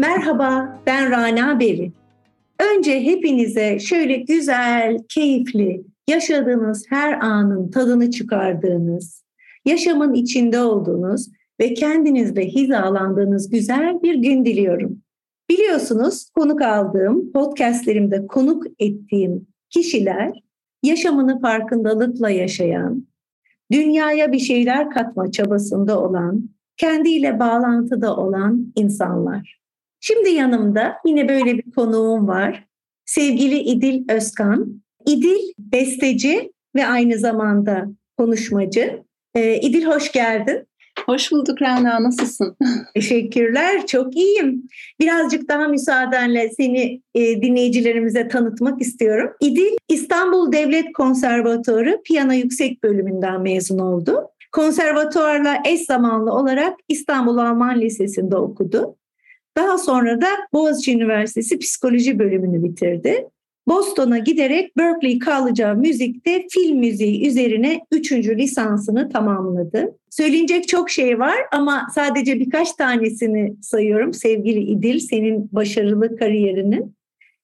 Merhaba, ben Rana Beri. Önce hepinize şöyle güzel, keyifli, yaşadığınız her anın tadını çıkardığınız, yaşamın içinde olduğunuz ve kendinizle hizalandığınız güzel bir gün diliyorum. Biliyorsunuz konuk aldığım, podcastlerimde konuk ettiğim kişiler yaşamını farkındalıkla yaşayan, dünyaya bir şeyler katma çabasında olan, kendiyle bağlantıda olan insanlar. Şimdi yanımda yine böyle bir konuğum var. Sevgili İdil Özkan. İdil besteci ve aynı zamanda konuşmacı. Ee, İdil hoş geldin. Hoş bulduk Rana, nasılsın? Teşekkürler, çok iyiyim. Birazcık daha müsaadenle seni e, dinleyicilerimize tanıtmak istiyorum. İdil İstanbul Devlet Konservatuarı Piyano Yüksek Bölümünden mezun oldu. Konservatuarla eş zamanlı olarak İstanbul Alman Lisesi'nde okudu. Daha sonra da Boğaziçi Üniversitesi Psikoloji bölümünü bitirdi. Boston'a giderek Berkeley College of Music'te film müziği üzerine üçüncü lisansını tamamladı. Söylenecek çok şey var ama sadece birkaç tanesini sayıyorum sevgili İdil, senin başarılı kariyerinin.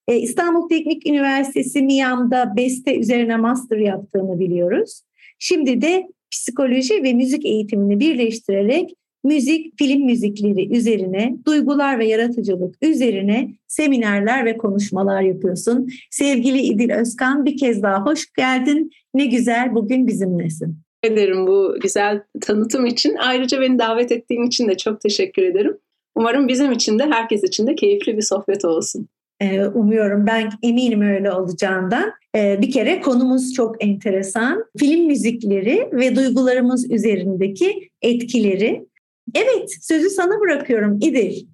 Ee, İstanbul Teknik Üniversitesi MİAM'da beste üzerine master yaptığını biliyoruz. Şimdi de psikoloji ve müzik eğitimini birleştirerek müzik, film müzikleri üzerine, duygular ve yaratıcılık üzerine seminerler ve konuşmalar yapıyorsun. Sevgili İdil Özkan bir kez daha hoş geldin. Ne güzel bugün bizimlesin. ederim bu güzel tanıtım için. Ayrıca beni davet ettiğin için de çok teşekkür ederim. Umarım bizim için de herkes için de keyifli bir sohbet olsun. Ee, umuyorum ben eminim öyle olacağından. Ee, bir kere konumuz çok enteresan. Film müzikleri ve duygularımız üzerindeki etkileri. Evet, sözü sana bırakıyorum İdil.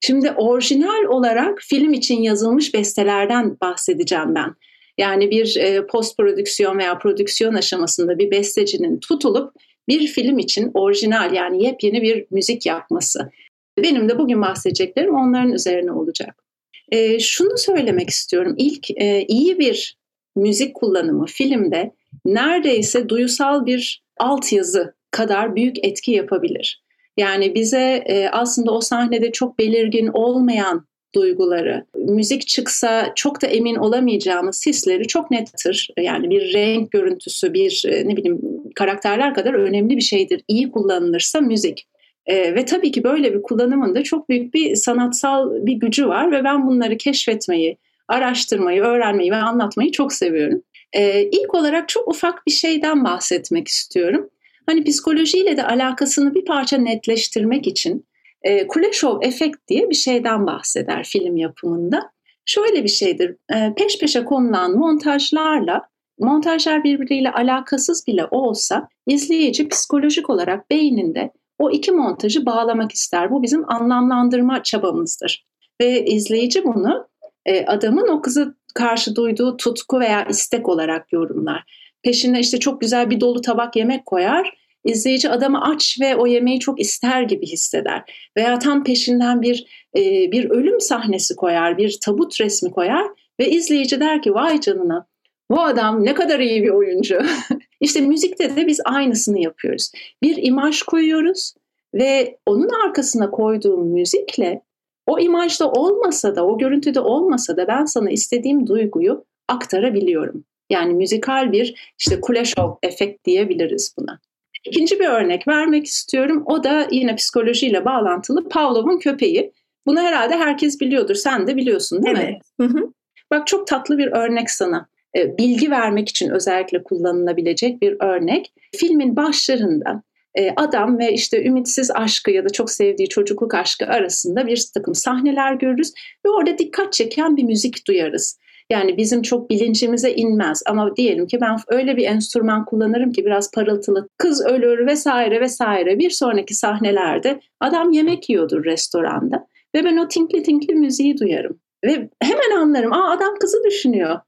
Şimdi orijinal olarak film için yazılmış bestelerden bahsedeceğim ben. Yani bir e, post prodüksiyon veya prodüksiyon aşamasında bir bestecinin tutulup bir film için orijinal yani yepyeni bir müzik yapması. Benim de bugün bahsedeceklerim onların üzerine olacak. E, şunu söylemek istiyorum. İlk e, iyi bir müzik kullanımı filmde neredeyse duyusal bir altyazı kadar büyük etki yapabilir. Yani bize e, aslında o sahnede çok belirgin olmayan duyguları, müzik çıksa çok da emin olamayacağımız hisleri çok nettir. Yani bir renk görüntüsü, bir e, ne bileyim karakterler kadar önemli bir şeydir. İyi kullanılırsa müzik. E, ve tabii ki böyle bir kullanımın da çok büyük bir sanatsal bir gücü var ve ben bunları keşfetmeyi, araştırmayı, öğrenmeyi ve anlatmayı çok seviyorum. E, ilk olarak çok ufak bir şeyden bahsetmek istiyorum. Hani psikolojiyle de alakasını bir parça netleştirmek için e, Kuleshov efekt diye bir şeyden bahseder film yapımında. Şöyle bir şeydir, e, peş peşe konulan montajlarla, montajlar birbiriyle alakasız bile olsa izleyici psikolojik olarak beyninde o iki montajı bağlamak ister. Bu bizim anlamlandırma çabamızdır. Ve izleyici bunu e, adamın o kızı karşı duyduğu tutku veya istek olarak yorumlar. Peşine işte çok güzel bir dolu tabak yemek koyar. İzleyici adamı aç ve o yemeği çok ister gibi hisseder. Veya tam peşinden bir e, bir ölüm sahnesi koyar, bir tabut resmi koyar ve izleyici der ki vay canına bu adam ne kadar iyi bir oyuncu. İşte müzikte de biz aynısını yapıyoruz. Bir imaj koyuyoruz ve onun arkasına koyduğum müzikle o imajda olmasa da, o görüntüde olmasa da ben sana istediğim duyguyu aktarabiliyorum. Yani müzikal bir işte Kuleshov efekt diyebiliriz buna. İkinci bir örnek vermek istiyorum. O da yine psikolojiyle bağlantılı Pavlov'un köpeği. Bunu herhalde herkes biliyordur. Sen de biliyorsun değil evet. mi? Hı hı. Bak çok tatlı bir örnek sana. E, bilgi vermek için özellikle kullanılabilecek bir örnek. Filmin başlarında e, adam ve işte ümitsiz aşkı ya da çok sevdiği çocukluk aşkı arasında bir takım sahneler görürüz ve orada dikkat çeken bir müzik duyarız. Yani bizim çok bilincimize inmez ama diyelim ki ben öyle bir enstrüman kullanırım ki biraz parıltılı kız ölür vesaire vesaire bir sonraki sahnelerde adam yemek yiyordur restoranda ve ben o tinkli tinkli müziği duyarım ve hemen anlarım aa adam kızı düşünüyor.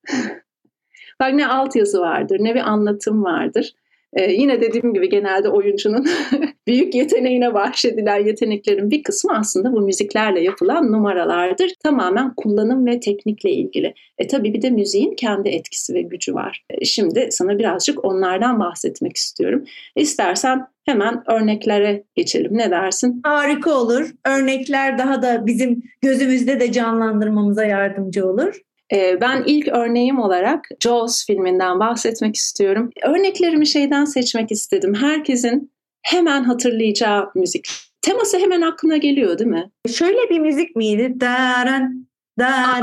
Bak ne altyazı vardır ne bir anlatım vardır. Ee, yine dediğim gibi genelde oyuncunun büyük yeteneğine bahşedilen yeteneklerin bir kısmı aslında bu müziklerle yapılan numaralardır. Tamamen kullanım ve teknikle ilgili. E tabii bir de müziğin kendi etkisi ve gücü var. E, şimdi sana birazcık onlardan bahsetmek istiyorum. İstersen hemen örneklere geçelim. Ne dersin? Harika olur. Örnekler daha da bizim gözümüzde de canlandırmamıza yardımcı olur. Ee, ben ilk örneğim olarak Jaws filminden bahsetmek istiyorum. Örneklerimi şeyden seçmek istedim. Herkesin hemen hatırlayacağı müzik. Teması hemen aklına geliyor değil mi? Şöyle bir müzik miydi? Daran, daran.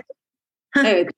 evet,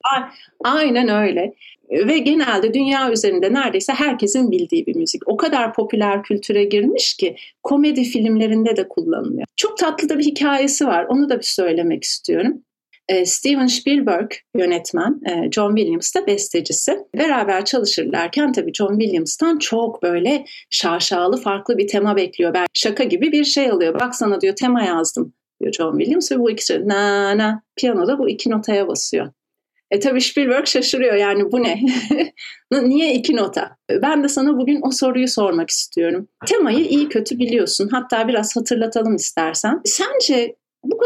aynen öyle. Ve genelde dünya üzerinde neredeyse herkesin bildiği bir müzik. O kadar popüler kültüre girmiş ki komedi filmlerinde de kullanılıyor. Çok tatlı da bir hikayesi var. Onu da bir söylemek istiyorum. E, Steven Spielberg yönetmen, e, John Williams da bestecisi. Beraber çalışırlarken tabii John Williams'tan çok böyle şaşalı farklı bir tema bekliyor. Ben şaka gibi bir şey alıyor. Bak sana diyor tema yazdım diyor John Williams ve bu iki na na piyanoda bu iki notaya basıyor. E tabii Spielberg şaşırıyor yani bu ne? Niye iki nota? Ben de sana bugün o soruyu sormak istiyorum. Temayı iyi kötü biliyorsun. Hatta biraz hatırlatalım istersen. Sence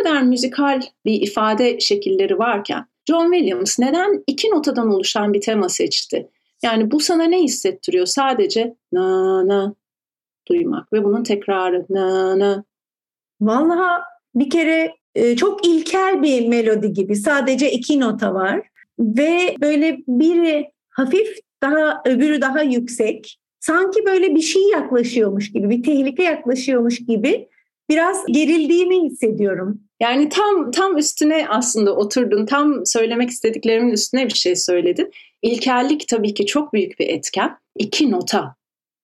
kadar müzikal bir ifade şekilleri varken John Williams neden iki notadan oluşan bir tema seçti? Yani bu sana ne hissettiriyor? Sadece na na duymak ve bunun tekrarı na na. Vallahi bir kere e, çok ilkel bir melodi gibi. Sadece iki nota var ve böyle biri hafif daha öbürü daha yüksek. Sanki böyle bir şey yaklaşıyormuş gibi, bir tehlike yaklaşıyormuş gibi biraz gerildiğimi hissediyorum. Yani tam tam üstüne aslında oturdun. Tam söylemek istediklerimin üstüne bir şey söyledin. İlkellik tabii ki çok büyük bir etken. İki nota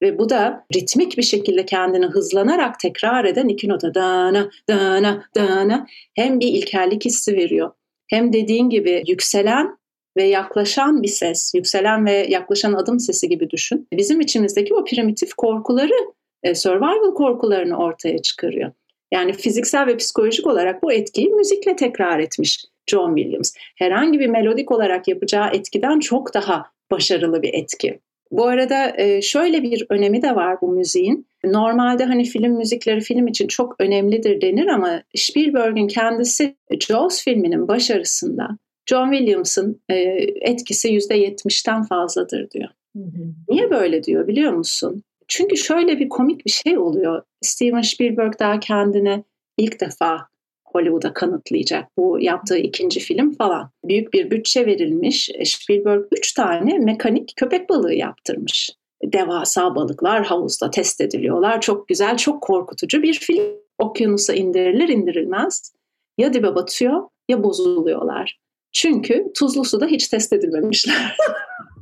ve bu da ritmik bir şekilde kendini hızlanarak tekrar eden iki nota dana dana dana hem bir ilkellik hissi veriyor. Hem dediğin gibi yükselen ve yaklaşan bir ses, yükselen ve yaklaşan adım sesi gibi düşün. Bizim içimizdeki o primitif korkuları e, survival korkularını ortaya çıkarıyor. Yani fiziksel ve psikolojik olarak bu etkiyi müzikle tekrar etmiş John Williams. Herhangi bir melodik olarak yapacağı etkiden çok daha başarılı bir etki. Bu arada e, şöyle bir önemi de var bu müziğin. Normalde hani film müzikleri film için çok önemlidir denir ama Spielberg'in kendisi Jaws filminin başarısında John Williams'ın e, etkisi %70'ten fazladır diyor. Hı hı. Niye böyle diyor biliyor musun? Çünkü şöyle bir komik bir şey oluyor. Steven Spielberg daha kendine ilk defa Hollywood'a kanıtlayacak. Bu yaptığı ikinci film falan. Büyük bir bütçe verilmiş. Spielberg üç tane mekanik köpek balığı yaptırmış. Devasa balıklar havuzda test ediliyorlar. Çok güzel, çok korkutucu bir film. Okyanusa indirilir indirilmez. Ya dibe batıyor ya bozuluyorlar. Çünkü tuzlu suda hiç test edilmemişler.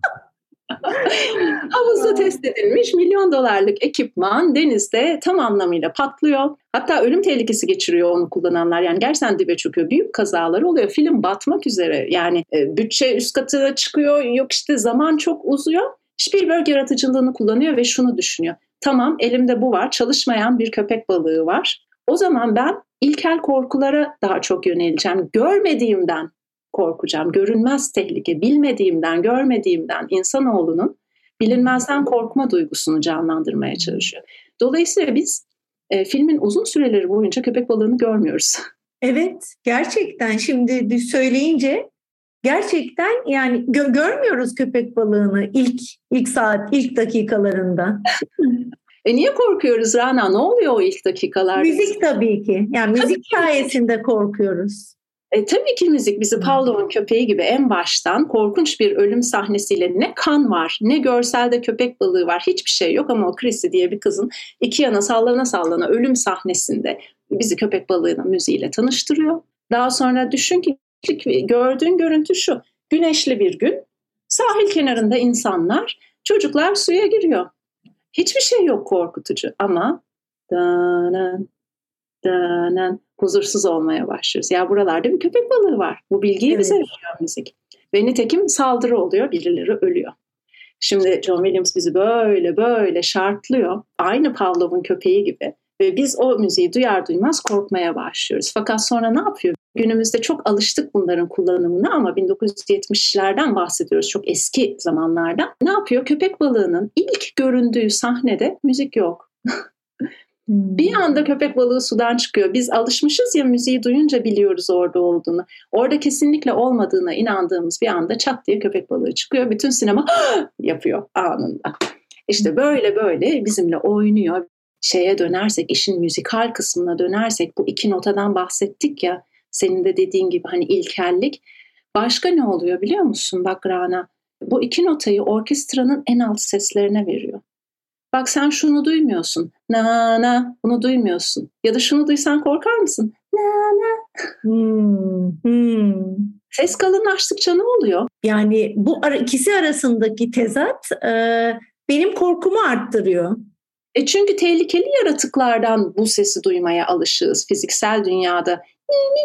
Havuzda test edilmiş milyon dolarlık ekipman denizde tam anlamıyla patlıyor. Hatta ölüm tehlikesi geçiriyor onu kullananlar. Yani gerçekten dibe çöküyor. Büyük kazalar oluyor. Film batmak üzere. Yani e, bütçe üst katına çıkıyor. Yok işte zaman çok uzuyor. Spielberg yaratıcılığını kullanıyor ve şunu düşünüyor. Tamam elimde bu var. Çalışmayan bir köpek balığı var. O zaman ben ilkel korkulara daha çok yöneleceğim. Görmediğimden korkacağım. Görünmez tehlike, bilmediğimden, görmediğimden insanoğlunun bilinmezden korkma duygusunu canlandırmaya çalışıyor. Dolayısıyla biz e, filmin uzun süreleri boyunca köpek balığını görmüyoruz. Evet, gerçekten şimdi söyleyince gerçekten yani gö- görmüyoruz köpek balığını ilk ilk saat, ilk dakikalarında. e niye korkuyoruz Rana? Ne oluyor o ilk dakikalarda? Müzik tabii ki. Yani müzik sayesinde korkuyoruz. E, tabii ki müzik bizi Pavlov'un köpeği gibi en baştan korkunç bir ölüm sahnesiyle ne kan var ne görselde köpek balığı var hiçbir şey yok ama o Chrissy diye bir kızın iki yana sallana sallana ölüm sahnesinde bizi köpek balığının müziğiyle tanıştırıyor. Daha sonra düşün ki gördüğün görüntü şu güneşli bir gün sahil kenarında insanlar çocuklar suya giriyor. Hiçbir şey yok korkutucu ama huzursuz olmaya başlıyoruz. Ya buralarda bir köpek balığı var. Bu bilgiyi evet. bize veriyor müzik. Ve nitekim saldırı oluyor, birileri ölüyor. Şimdi John Williams bizi böyle böyle şartlıyor. Aynı Pavlov'un köpeği gibi. Ve biz o müziği duyar duymaz korkmaya başlıyoruz. Fakat sonra ne yapıyor? Günümüzde çok alıştık bunların kullanımına ama 1970'lerden bahsediyoruz çok eski zamanlardan. Ne yapıyor? Köpek balığının ilk göründüğü sahnede müzik yok. Bir hmm. anda köpek balığı sudan çıkıyor. Biz alışmışız ya müziği duyunca biliyoruz orada olduğunu. Orada kesinlikle olmadığına inandığımız bir anda çat diye köpek balığı çıkıyor. Bütün sinema yapıyor anında. İşte hmm. böyle böyle bizimle oynuyor. Şeye dönersek, işin müzikal kısmına dönersek bu iki notadan bahsettik ya. Senin de dediğin gibi hani ilkellik. Başka ne oluyor biliyor musun bak Rana? Bu iki notayı orkestranın en alt seslerine veriyor. Bak sen şunu duymuyorsun. Na na bunu duymuyorsun. Ya da şunu duysan korkar mısın? Na na. Hmm, hmm. Ses kalınlaştıkça ne oluyor? Yani bu ara, ikisi arasındaki tezat e, benim korkumu arttırıyor. E çünkü tehlikeli yaratıklardan bu sesi duymaya alışığız fiziksel dünyada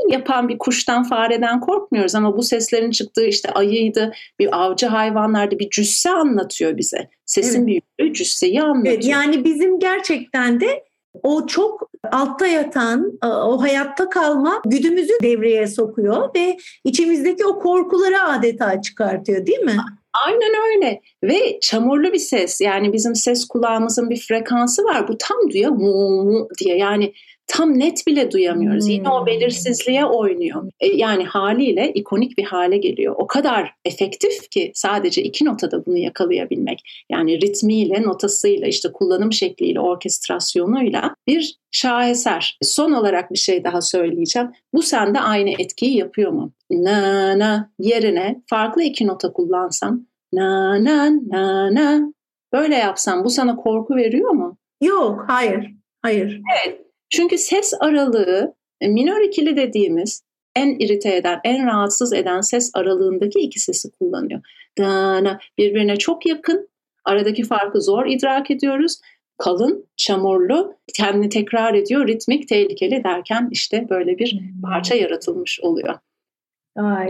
yapan bir kuştan, fareden korkmuyoruz ama bu seslerin çıktığı işte ayıydı, bir avcı hayvanlardı, bir cüsse anlatıyor bize. Sesin evet. büyüklüğü cüsseyi anlatıyor. Evet, yani bizim gerçekten de o çok altta yatan, o hayatta kalma güdümüzü devreye sokuyor ve içimizdeki o korkuları adeta çıkartıyor değil mi? Aynen öyle ve çamurlu bir ses yani bizim ses kulağımızın bir frekansı var bu tam duyuyor mu diye yani tam net bile duyamıyoruz. Hmm. Yine o hmm. belirsizliğe oynuyor. E, yani haliyle ikonik bir hale geliyor. O kadar efektif ki sadece iki notada bunu yakalayabilmek. Yani ritmiyle, notasıyla, işte kullanım şekliyle, orkestrasyonuyla bir şaheser. Son olarak bir şey daha söyleyeceğim. Bu sende aynı etkiyi yapıyor mu? Na na yerine farklı iki nota kullansam na na na na böyle yapsam bu sana korku veriyor mu? Yok, hayır. Hayır. Evet. Çünkü ses aralığı e, minör ikili dediğimiz en irite eden, en rahatsız eden ses aralığındaki iki sesi kullanıyor. Dana birbirine çok yakın, aradaki farkı zor idrak ediyoruz. Kalın, çamurlu, kendini tekrar ediyor, ritmik, tehlikeli derken işte böyle bir hmm. parça yaratılmış oluyor.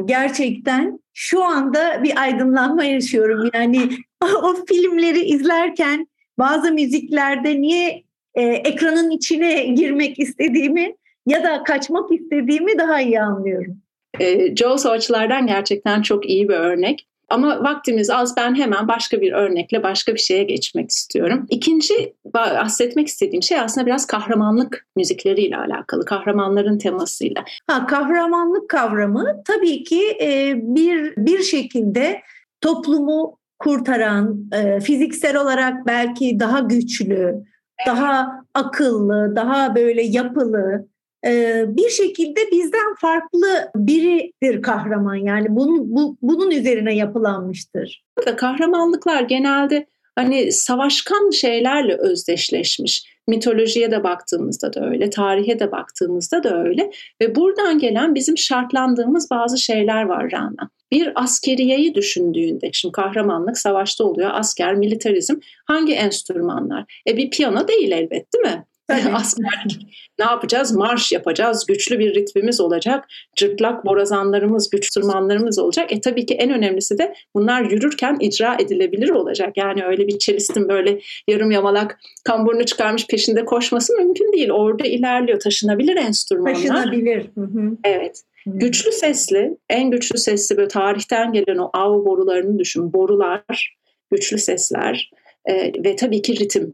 Gerçekten şu anda bir aydınlanma yaşıyorum. Yani o filmleri izlerken bazı müziklerde niye e, ekranın içine girmek istediğimi ya da kaçmak istediğimi daha iyi anlıyorum. E, Jaws o açılardan gerçekten çok iyi bir örnek. Ama vaktimiz az ben hemen başka bir örnekle başka bir şeye geçmek istiyorum. İkinci bahsetmek istediğim şey aslında biraz kahramanlık müzikleriyle alakalı, kahramanların temasıyla. Ha, kahramanlık kavramı tabii ki e, bir bir şekilde toplumu kurtaran, e, fiziksel olarak belki daha güçlü, daha akıllı, daha böyle yapılı, e, bir şekilde bizden farklı biridir kahraman. Yani bunun, bu, bunun üzerine yapılanmıştır. Kahramanlıklar genelde hani savaşkan şeylerle özdeşleşmiş. Mitolojiye de baktığımızda da öyle, tarihe de baktığımızda da öyle ve buradan gelen bizim şartlandığımız bazı şeyler var Rana. Bir askeriyeyi düşündüğünde, şimdi kahramanlık savaşta oluyor, asker, militarizm hangi enstrümanlar? E bir piyano değil elbet değil mi? Askerlik. ne yapacağız? Marş yapacağız. Güçlü bir ritmimiz olacak. Cırtlak borazanlarımız, güç tırmanlarımız olacak. E tabii ki en önemlisi de bunlar yürürken icra edilebilir olacak. Yani öyle bir çelistin böyle yarım yamalak kamburunu çıkarmış peşinde koşması mümkün değil. Orada ilerliyor. Taşınabilir enstrümanlar. Taşınabilir. Hı hı. Evet. Güçlü sesli, en güçlü sesli böyle tarihten gelen o av borularını düşün. Borular, güçlü sesler e, ve tabii ki ritim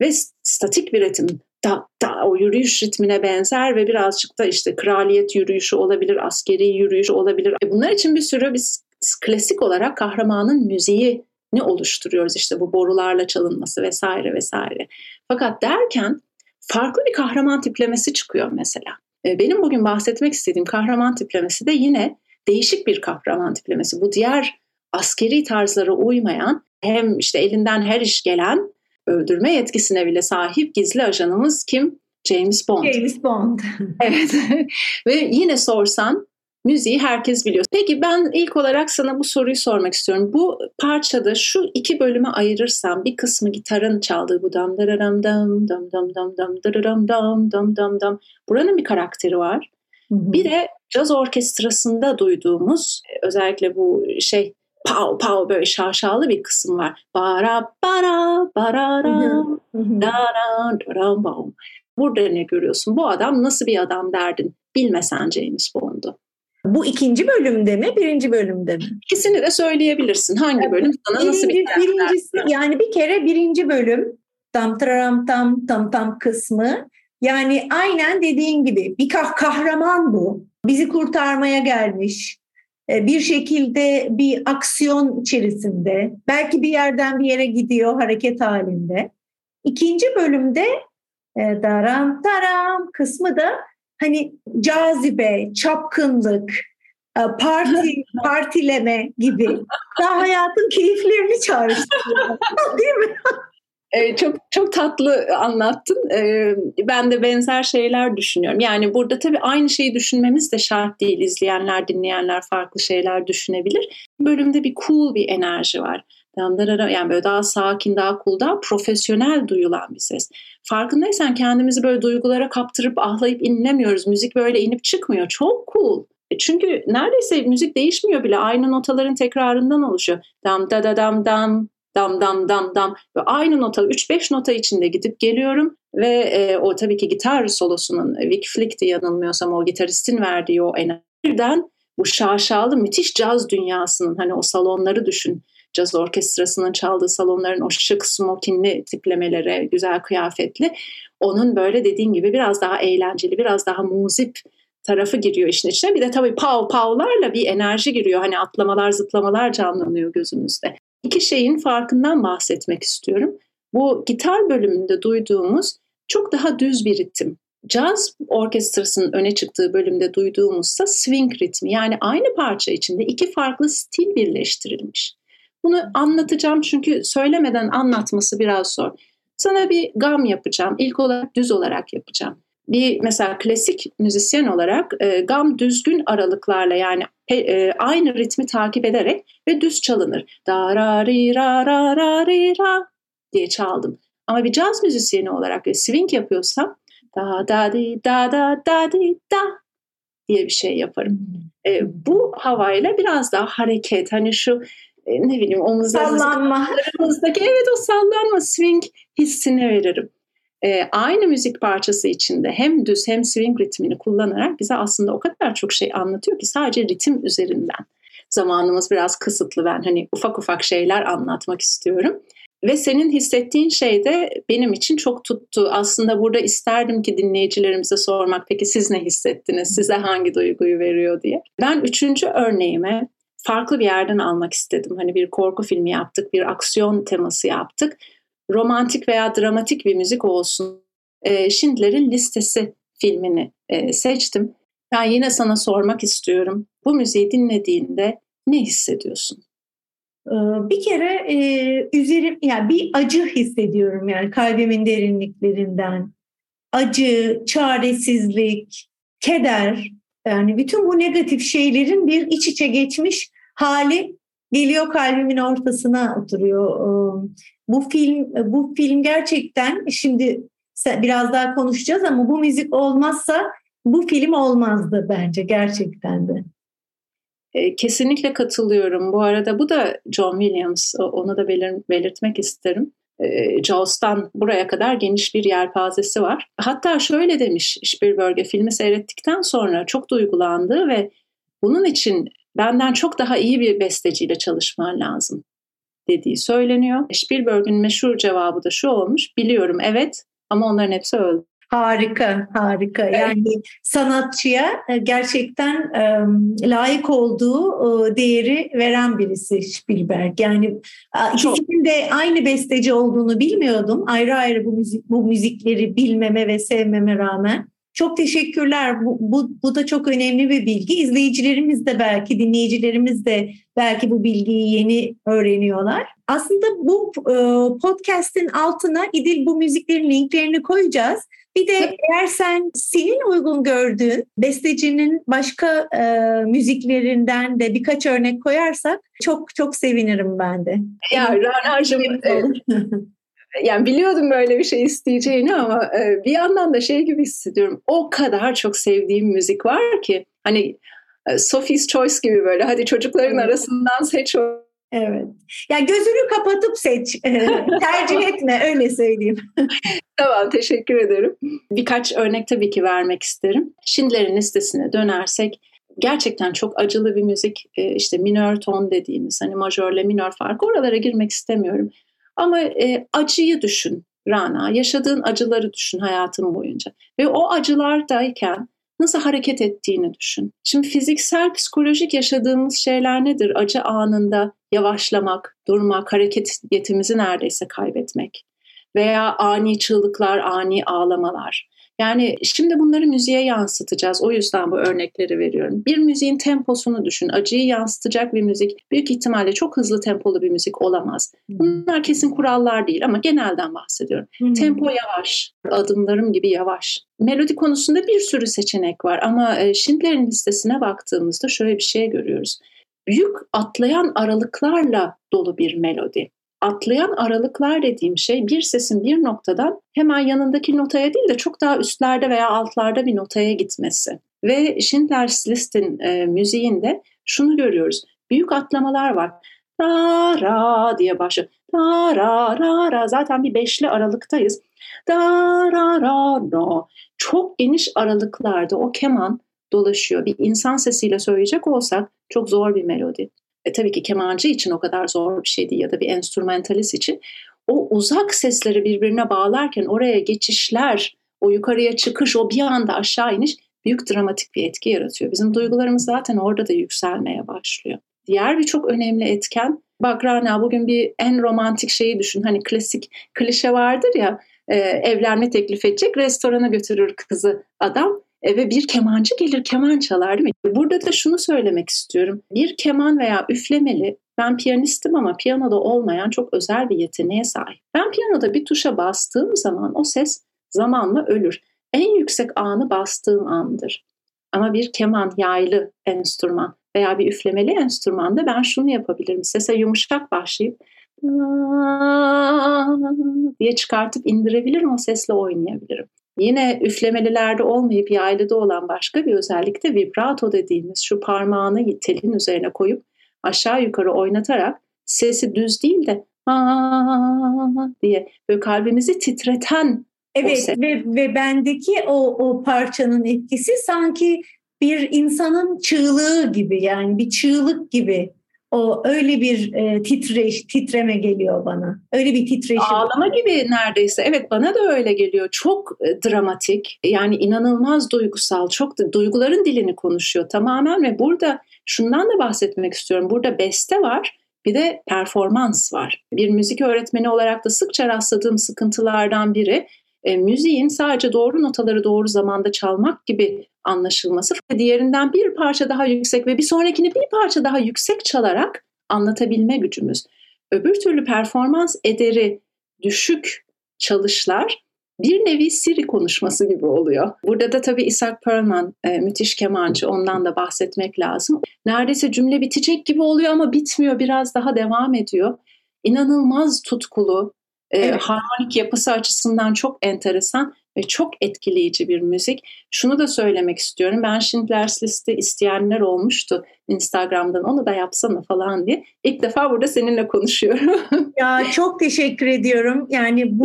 ve statik bir ritim da, da o yürüyüş ritmine benzer ve birazcık da işte kraliyet yürüyüşü olabilir, askeri yürüyüş olabilir. E bunlar için bir sürü biz klasik olarak kahramanın müziği ne oluşturuyoruz işte bu borularla çalınması vesaire vesaire. Fakat derken farklı bir kahraman tiplemesi çıkıyor mesela. E, benim bugün bahsetmek istediğim kahraman tiplemesi de yine değişik bir kahraman tiplemesi. Bu diğer askeri tarzlara uymayan hem işte elinden her iş gelen öldürme yetkisine bile sahip gizli ajanımız kim? James Bond. James Bond. evet. Ve yine sorsan müziği herkes biliyor. Peki ben ilk olarak sana bu soruyu sormak istiyorum. Bu parçada şu iki bölüme ayırırsam bir kısmı gitarın çaldığı bu dam dararam dam dam dam dam dam dararam dam dam dam dam. Buranın bir karakteri var. Bir de caz orkestrasında duyduğumuz e, özellikle bu şey pow pow böyle şaşalı bir kısım var. Bara bara bara da da da Burada ne görüyorsun? Bu adam nasıl bir adam derdin bilmesen James Bond'u. Bu ikinci bölümde mi, birinci bölümde mi? İkisini de söyleyebilirsin. Hangi bölüm sana birinci, nasıl bir Birincisi, yani bir kere birinci bölüm tam tam tam tam tam kısmı yani aynen dediğin gibi bir kah kahraman bu. Bizi kurtarmaya gelmiş. E, bir şekilde bir aksiyon içerisinde. Belki bir yerden bir yere gidiyor hareket halinde. İkinci bölümde e, daram taram kısmı da hani cazibe, çapkınlık, e, parti, partileme gibi daha hayatın keyiflerini çağrıştırıyor. Değil mi? Ee, çok çok tatlı anlattın. Ee, ben de benzer şeyler düşünüyorum. Yani burada tabii aynı şeyi düşünmemiz de şart değil. İzleyenler, dinleyenler farklı şeyler düşünebilir. Bölümde bir cool bir enerji var. Yani böyle daha sakin, daha cool, daha profesyonel duyulan bir ses. Farkındaysan kendimizi böyle duygulara kaptırıp ahlayıp inlemiyoruz. Müzik böyle inip çıkmıyor. Çok cool. E, çünkü neredeyse müzik değişmiyor bile. Aynı notaların tekrarından oluşuyor. Dam da da dam dam dam dam dam dam. Ve aynı nota 3-5 nota içinde gidip geliyorum. Ve e, o tabii ki gitar solosunun Vic Flick'ti yanılmıyorsam o gitaristin verdiği o enerjiden bu şaşalı müthiş caz dünyasının hani o salonları düşün. Caz orkestrasının çaldığı salonların o şık smokinli tiplemelere güzel kıyafetli. Onun böyle dediğin gibi biraz daha eğlenceli biraz daha muzip tarafı giriyor işin içine. Bir de tabii pav pavlarla bir enerji giriyor. Hani atlamalar zıplamalar canlanıyor gözümüzde iki şeyin farkından bahsetmek istiyorum. Bu gitar bölümünde duyduğumuz çok daha düz bir ritim. Caz orkestrasının öne çıktığı bölümde duyduğumuzsa swing ritmi yani aynı parça içinde iki farklı stil birleştirilmiş. Bunu anlatacağım çünkü söylemeden anlatması biraz zor. Sana bir gam yapacağım. İlk olarak düz olarak yapacağım bir mesela klasik müzisyen olarak e, gam düzgün aralıklarla yani e, aynı ritmi takip ederek ve düz çalınır. Da ra ri ra ra ra ri ra diye çaldım. Ama bir caz müzisyeni olarak ve swing yapıyorsam da da di da da da di da diye bir şey yaparım. E, bu havayla biraz daha hareket hani şu e, ne bileyim omuzlarımızdaki evet o sallanma swing hissini veririm e, aynı müzik parçası içinde hem düz hem swing ritmini kullanarak bize aslında o kadar çok şey anlatıyor ki sadece ritim üzerinden. Zamanımız biraz kısıtlı ben hani ufak ufak şeyler anlatmak istiyorum. Ve senin hissettiğin şey de benim için çok tuttu. Aslında burada isterdim ki dinleyicilerimize sormak peki siz ne hissettiniz? Size hangi duyguyu veriyor diye. Ben üçüncü örneğime farklı bir yerden almak istedim. Hani bir korku filmi yaptık, bir aksiyon teması yaptık romantik veya dramatik bir müzik olsun. E, Schindler'in Listesi filmini e, seçtim. Ben yine sana sormak istiyorum. Bu müziği dinlediğinde ne hissediyorsun? Ee, bir kere e, üzerim yani bir acı hissediyorum yani kalbimin derinliklerinden. Acı, çaresizlik, keder yani bütün bu negatif şeylerin bir iç içe geçmiş hali geliyor kalbimin ortasına oturuyor. Ee, bu film bu film gerçekten şimdi biraz daha konuşacağız ama bu müzik olmazsa bu film olmazdı bence gerçekten de. E, kesinlikle katılıyorum. Bu arada bu da John Williams. Onu da belirtmek isterim. E, Jaws'tan buraya kadar geniş bir yelpazesi var. Hatta şöyle demiş Spielberg'e filmi seyrettikten sonra çok duygulandı ve bunun için benden çok daha iyi bir besteciyle çalışman lazım dediği söyleniyor. Spielberg'in meşhur cevabı da şu olmuş. Biliyorum evet ama onların hepsi öldü. Harika, harika. Yani sanatçıya e, gerçekten layık olduğu e, değeri veren birisi Spielberg. Yani ikisinin de aynı besteci olduğunu bilmiyordum. Ayrı ayrı bu müzik bu müzikleri bilmeme ve sevmeme rağmen. Çok teşekkürler. Bu, bu, bu da çok önemli bir bilgi. İzleyicilerimiz de belki, dinleyicilerimiz de belki bu bilgiyi yeni öğreniyorlar. Aslında bu e, podcast'in altına İdil bu müziklerin linklerini koyacağız. Bir de eğer sen senin uygun gördüğün bestecinin başka e, müziklerinden de birkaç örnek koyarsak çok çok sevinirim ben de. Ya Rana'cığım yani biliyordum böyle bir şey isteyeceğini ama e, bir yandan da şey gibi hissediyorum. O kadar çok sevdiğim müzik var ki hani e, Sophie's Choice gibi böyle hadi çocukların arasından seç Evet. Ya gözünü kapatıp seç. Tercih etme öyle söyleyeyim. tamam teşekkür ederim. Birkaç örnek tabii ki vermek isterim. Schindler'in listesine dönersek gerçekten çok acılı bir müzik. E, işte minör ton dediğimiz hani majörle minör farkı oralara girmek istemiyorum. Ama e, acıyı düşün Rana. Yaşadığın acıları düşün hayatın boyunca. Ve o acılardayken nasıl hareket ettiğini düşün. Şimdi fiziksel, psikolojik yaşadığımız şeyler nedir? Acı anında yavaşlamak, durmak, hareket yetimizi neredeyse kaybetmek veya ani çığlıklar, ani ağlamalar. Yani şimdi bunları müziğe yansıtacağız. O yüzden bu örnekleri veriyorum. Bir müziğin temposunu düşün. Acıyı yansıtacak bir müzik büyük ihtimalle çok hızlı tempolu bir müzik olamaz. Bunlar kesin kurallar değil ama genelden bahsediyorum. Hmm. Tempo yavaş, adımlarım gibi yavaş. Melodi konusunda bir sürü seçenek var ama e, Schindler'in listesine baktığımızda şöyle bir şey görüyoruz. Büyük atlayan aralıklarla dolu bir melodi atlayan aralıklar dediğim şey bir sesin bir noktadan hemen yanındaki notaya değil de çok daha üstlerde veya altlarda bir notaya gitmesi. Ve Schindler's List'in e, müziğinde şunu görüyoruz. Büyük atlamalar var. Da ra diye başlıyor. Da ra ra ra zaten bir beşli aralıktayız. Da ra ra no. Çok geniş aralıklarda o keman dolaşıyor. Bir insan sesiyle söyleyecek olsak çok zor bir melodi. E, tabii ki kemancı için o kadar zor bir şey değil ya da bir enstrümentalist için. O uzak sesleri birbirine bağlarken oraya geçişler, o yukarıya çıkış, o bir anda aşağı iniş büyük dramatik bir etki yaratıyor. Bizim duygularımız zaten orada da yükselmeye başlıyor. Diğer bir çok önemli etken, bak Rana bugün bir en romantik şeyi düşün. Hani klasik klişe vardır ya, e, evlenme teklif edecek, restorana götürür kızı adam ve bir kemancı gelir keman çalar değil mi? Burada da şunu söylemek istiyorum. Bir keman veya üflemeli ben piyanistim ama piyanoda olmayan çok özel bir yeteneğe sahip. Ben piyanoda bir tuşa bastığım zaman o ses zamanla ölür. En yüksek anı bastığım andır. Ama bir keman, yaylı enstrüman veya bir üflemeli enstrümanda ben şunu yapabilirim. Sese yumuşak başlayıp diye çıkartıp indirebilirim, o sesle oynayabilirim. Yine üflemelilerde olmayıp yaylıda olan başka bir özellik de vibrato dediğimiz şu parmağını telin üzerine koyup aşağı yukarı oynatarak sesi düz değil de aa diye böyle kalbimizi titreten Evet ve, ve bendeki o, o parçanın etkisi sanki bir insanın çığlığı gibi yani bir çığlık gibi o öyle bir e, titreş, titreme geliyor bana. Öyle bir titreşim. Ağlama gibi neredeyse. Evet bana da öyle geliyor. Çok e, dramatik. Yani inanılmaz duygusal. Çok da, duyguların dilini konuşuyor tamamen ve burada şundan da bahsetmek istiyorum. Burada beste var. Bir de performans var. Bir müzik öğretmeni olarak da sıkça rastladığım sıkıntılardan biri e, müziğin sadece doğru notaları doğru zamanda çalmak gibi anlaşılması. Diğerinden bir parça daha yüksek ve bir sonrakini bir parça daha yüksek çalarak anlatabilme gücümüz. Öbür türlü performans ederi düşük çalışlar bir nevi Siri konuşması gibi oluyor. Burada da tabii Isaac Perlman e, müthiş kemancı ondan da bahsetmek lazım. Neredeyse cümle bitecek gibi oluyor ama bitmiyor biraz daha devam ediyor. İnanılmaz tutkulu, e, evet. harmonik yapısı açısından çok enteresan ve çok etkileyici bir müzik. Şunu da söylemek istiyorum. Ben Schindler's List'i isteyenler olmuştu Instagram'dan onu da yapsana falan diye. İlk defa burada seninle konuşuyorum. ya çok teşekkür ediyorum. Yani bu,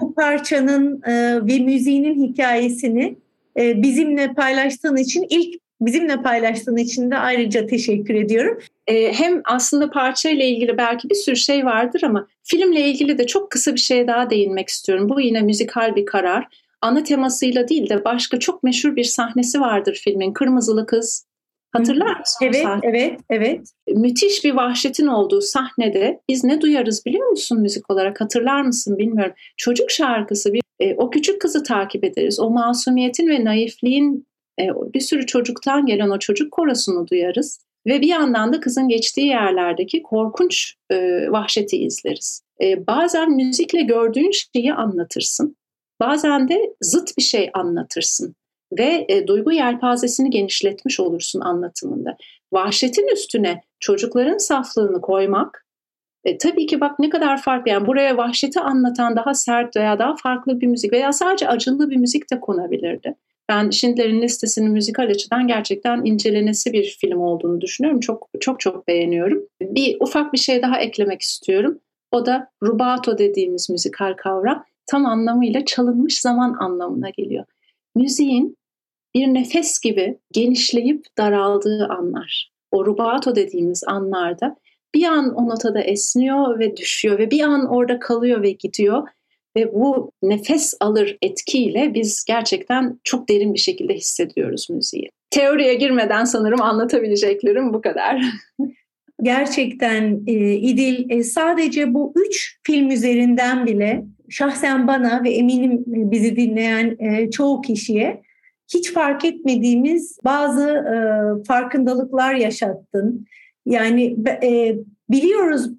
bu parçanın e, ve müziğinin hikayesini e, bizimle paylaştığın için ilk bizimle paylaştığın için de ayrıca teşekkür ediyorum. Ee, hem aslında parçayla ilgili belki bir sürü şey vardır ama filmle ilgili de çok kısa bir şeye daha değinmek istiyorum. Bu yine müzikal bir karar. Ana temasıyla değil de başka çok meşhur bir sahnesi vardır filmin. Kırmızılı Kız. Hatırlar mısın? Evet, evet, evet. Müthiş bir vahşetin olduğu sahnede biz ne duyarız biliyor musun müzik olarak? Hatırlar mısın bilmiyorum. Çocuk şarkısı bir e, o küçük kızı takip ederiz. O masumiyetin ve naifliğin bir sürü çocuktan gelen o çocuk korosunu duyarız. Ve bir yandan da kızın geçtiği yerlerdeki korkunç e, vahşeti izleriz. E, bazen müzikle gördüğün şeyi anlatırsın. Bazen de zıt bir şey anlatırsın. Ve e, duygu yelpazesini genişletmiş olursun anlatımında. Vahşetin üstüne çocukların saflığını koymak e, tabii ki bak ne kadar farklı. Yani buraya vahşeti anlatan daha sert veya daha farklı bir müzik veya sadece acılı bir müzik de konabilirdi. Ben Schindler'in listesinin müzikal açıdan gerçekten incelenesi bir film olduğunu düşünüyorum. Çok çok çok beğeniyorum. Bir ufak bir şey daha eklemek istiyorum. O da rubato dediğimiz müzikal kavram tam anlamıyla çalınmış zaman anlamına geliyor. Müziğin bir nefes gibi genişleyip daraldığı anlar. O rubato dediğimiz anlarda bir an o notada esniyor ve düşüyor ve bir an orada kalıyor ve gidiyor ve bu nefes alır etkiyle biz gerçekten çok derin bir şekilde hissediyoruz müziği. Teoriye girmeden sanırım anlatabileceklerim bu kadar. Gerçekten e, İdil e, sadece bu üç film üzerinden bile şahsen bana ve eminim bizi dinleyen e, çoğu kişiye hiç fark etmediğimiz bazı e, farkındalıklar yaşattın. Yani e, biliyoruz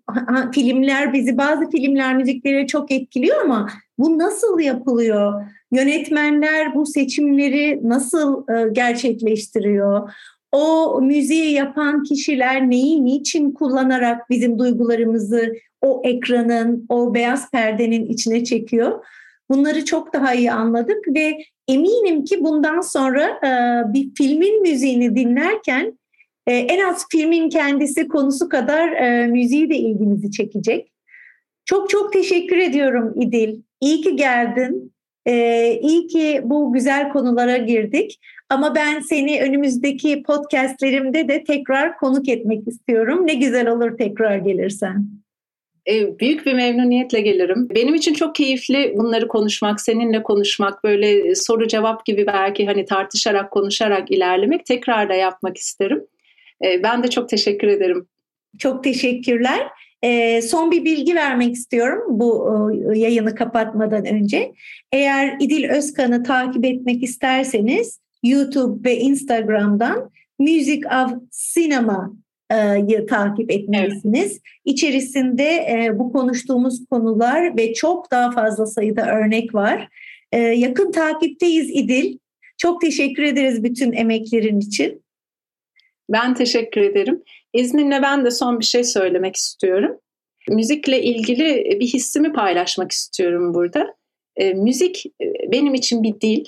filmler bizi bazı filmler müzikleri çok etkiliyor ama bu nasıl yapılıyor? Yönetmenler bu seçimleri nasıl e, gerçekleştiriyor? O müziği yapan kişiler neyi niçin kullanarak bizim duygularımızı o ekranın, o beyaz perdenin içine çekiyor? Bunları çok daha iyi anladık ve eminim ki bundan sonra e, bir filmin müziğini dinlerken e, en az filmin kendisi konusu kadar e, müziği de ilgimizi çekecek. Çok çok teşekkür ediyorum İdil. İyi ki geldin. Ee, iyi ki bu güzel konulara girdik. Ama ben seni önümüzdeki podcastlerimde de tekrar konuk etmek istiyorum. Ne güzel olur tekrar gelirsen. E, büyük bir memnuniyetle gelirim. Benim için çok keyifli bunları konuşmak, seninle konuşmak, böyle soru cevap gibi belki hani tartışarak, konuşarak ilerlemek tekrar da yapmak isterim. E, ben de çok teşekkür ederim. Çok teşekkürler. E, son bir bilgi vermek istiyorum bu e, yayını kapatmadan önce. Eğer İdil Özkan'ı takip etmek isterseniz YouTube ve Instagram'dan Music of Cinema takip etmelisiniz. Evet. İçerisinde e, bu konuştuğumuz konular ve çok daha fazla sayıda örnek var. E, yakın takipteyiz İdil. Çok teşekkür ederiz bütün emeklerin için. Ben teşekkür ederim. İzninle ben de son bir şey söylemek istiyorum. Müzikle ilgili bir hissimi paylaşmak istiyorum burada. E, müzik e, benim için bir dil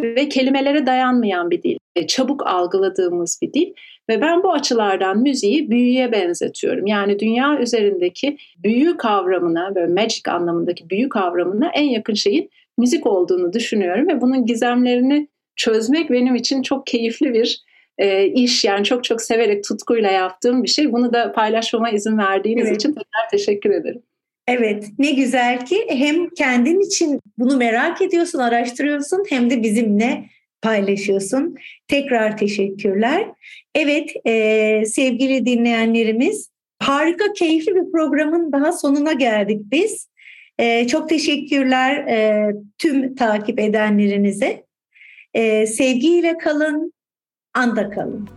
ve kelimelere dayanmayan bir dil. E, çabuk algıladığımız bir dil ve ben bu açılardan müziği büyüye benzetiyorum. Yani dünya üzerindeki büyü kavramına, böyle magic anlamındaki büyü kavramına en yakın şeyin müzik olduğunu düşünüyorum ve bunun gizemlerini çözmek benim için çok keyifli bir e, iş yani çok çok severek tutkuyla yaptığım bir şey. Bunu da paylaşmama izin verdiğiniz evet. için tekrar teşekkür ederim. Evet ne güzel ki hem kendin için bunu merak ediyorsun, araştırıyorsun hem de bizimle paylaşıyorsun. Tekrar teşekkürler. Evet e, sevgili dinleyenlerimiz harika keyifli bir programın daha sonuna geldik biz. E, çok teşekkürler e, tüm takip edenlerinize. E, sevgiyle kalın, anda kalın.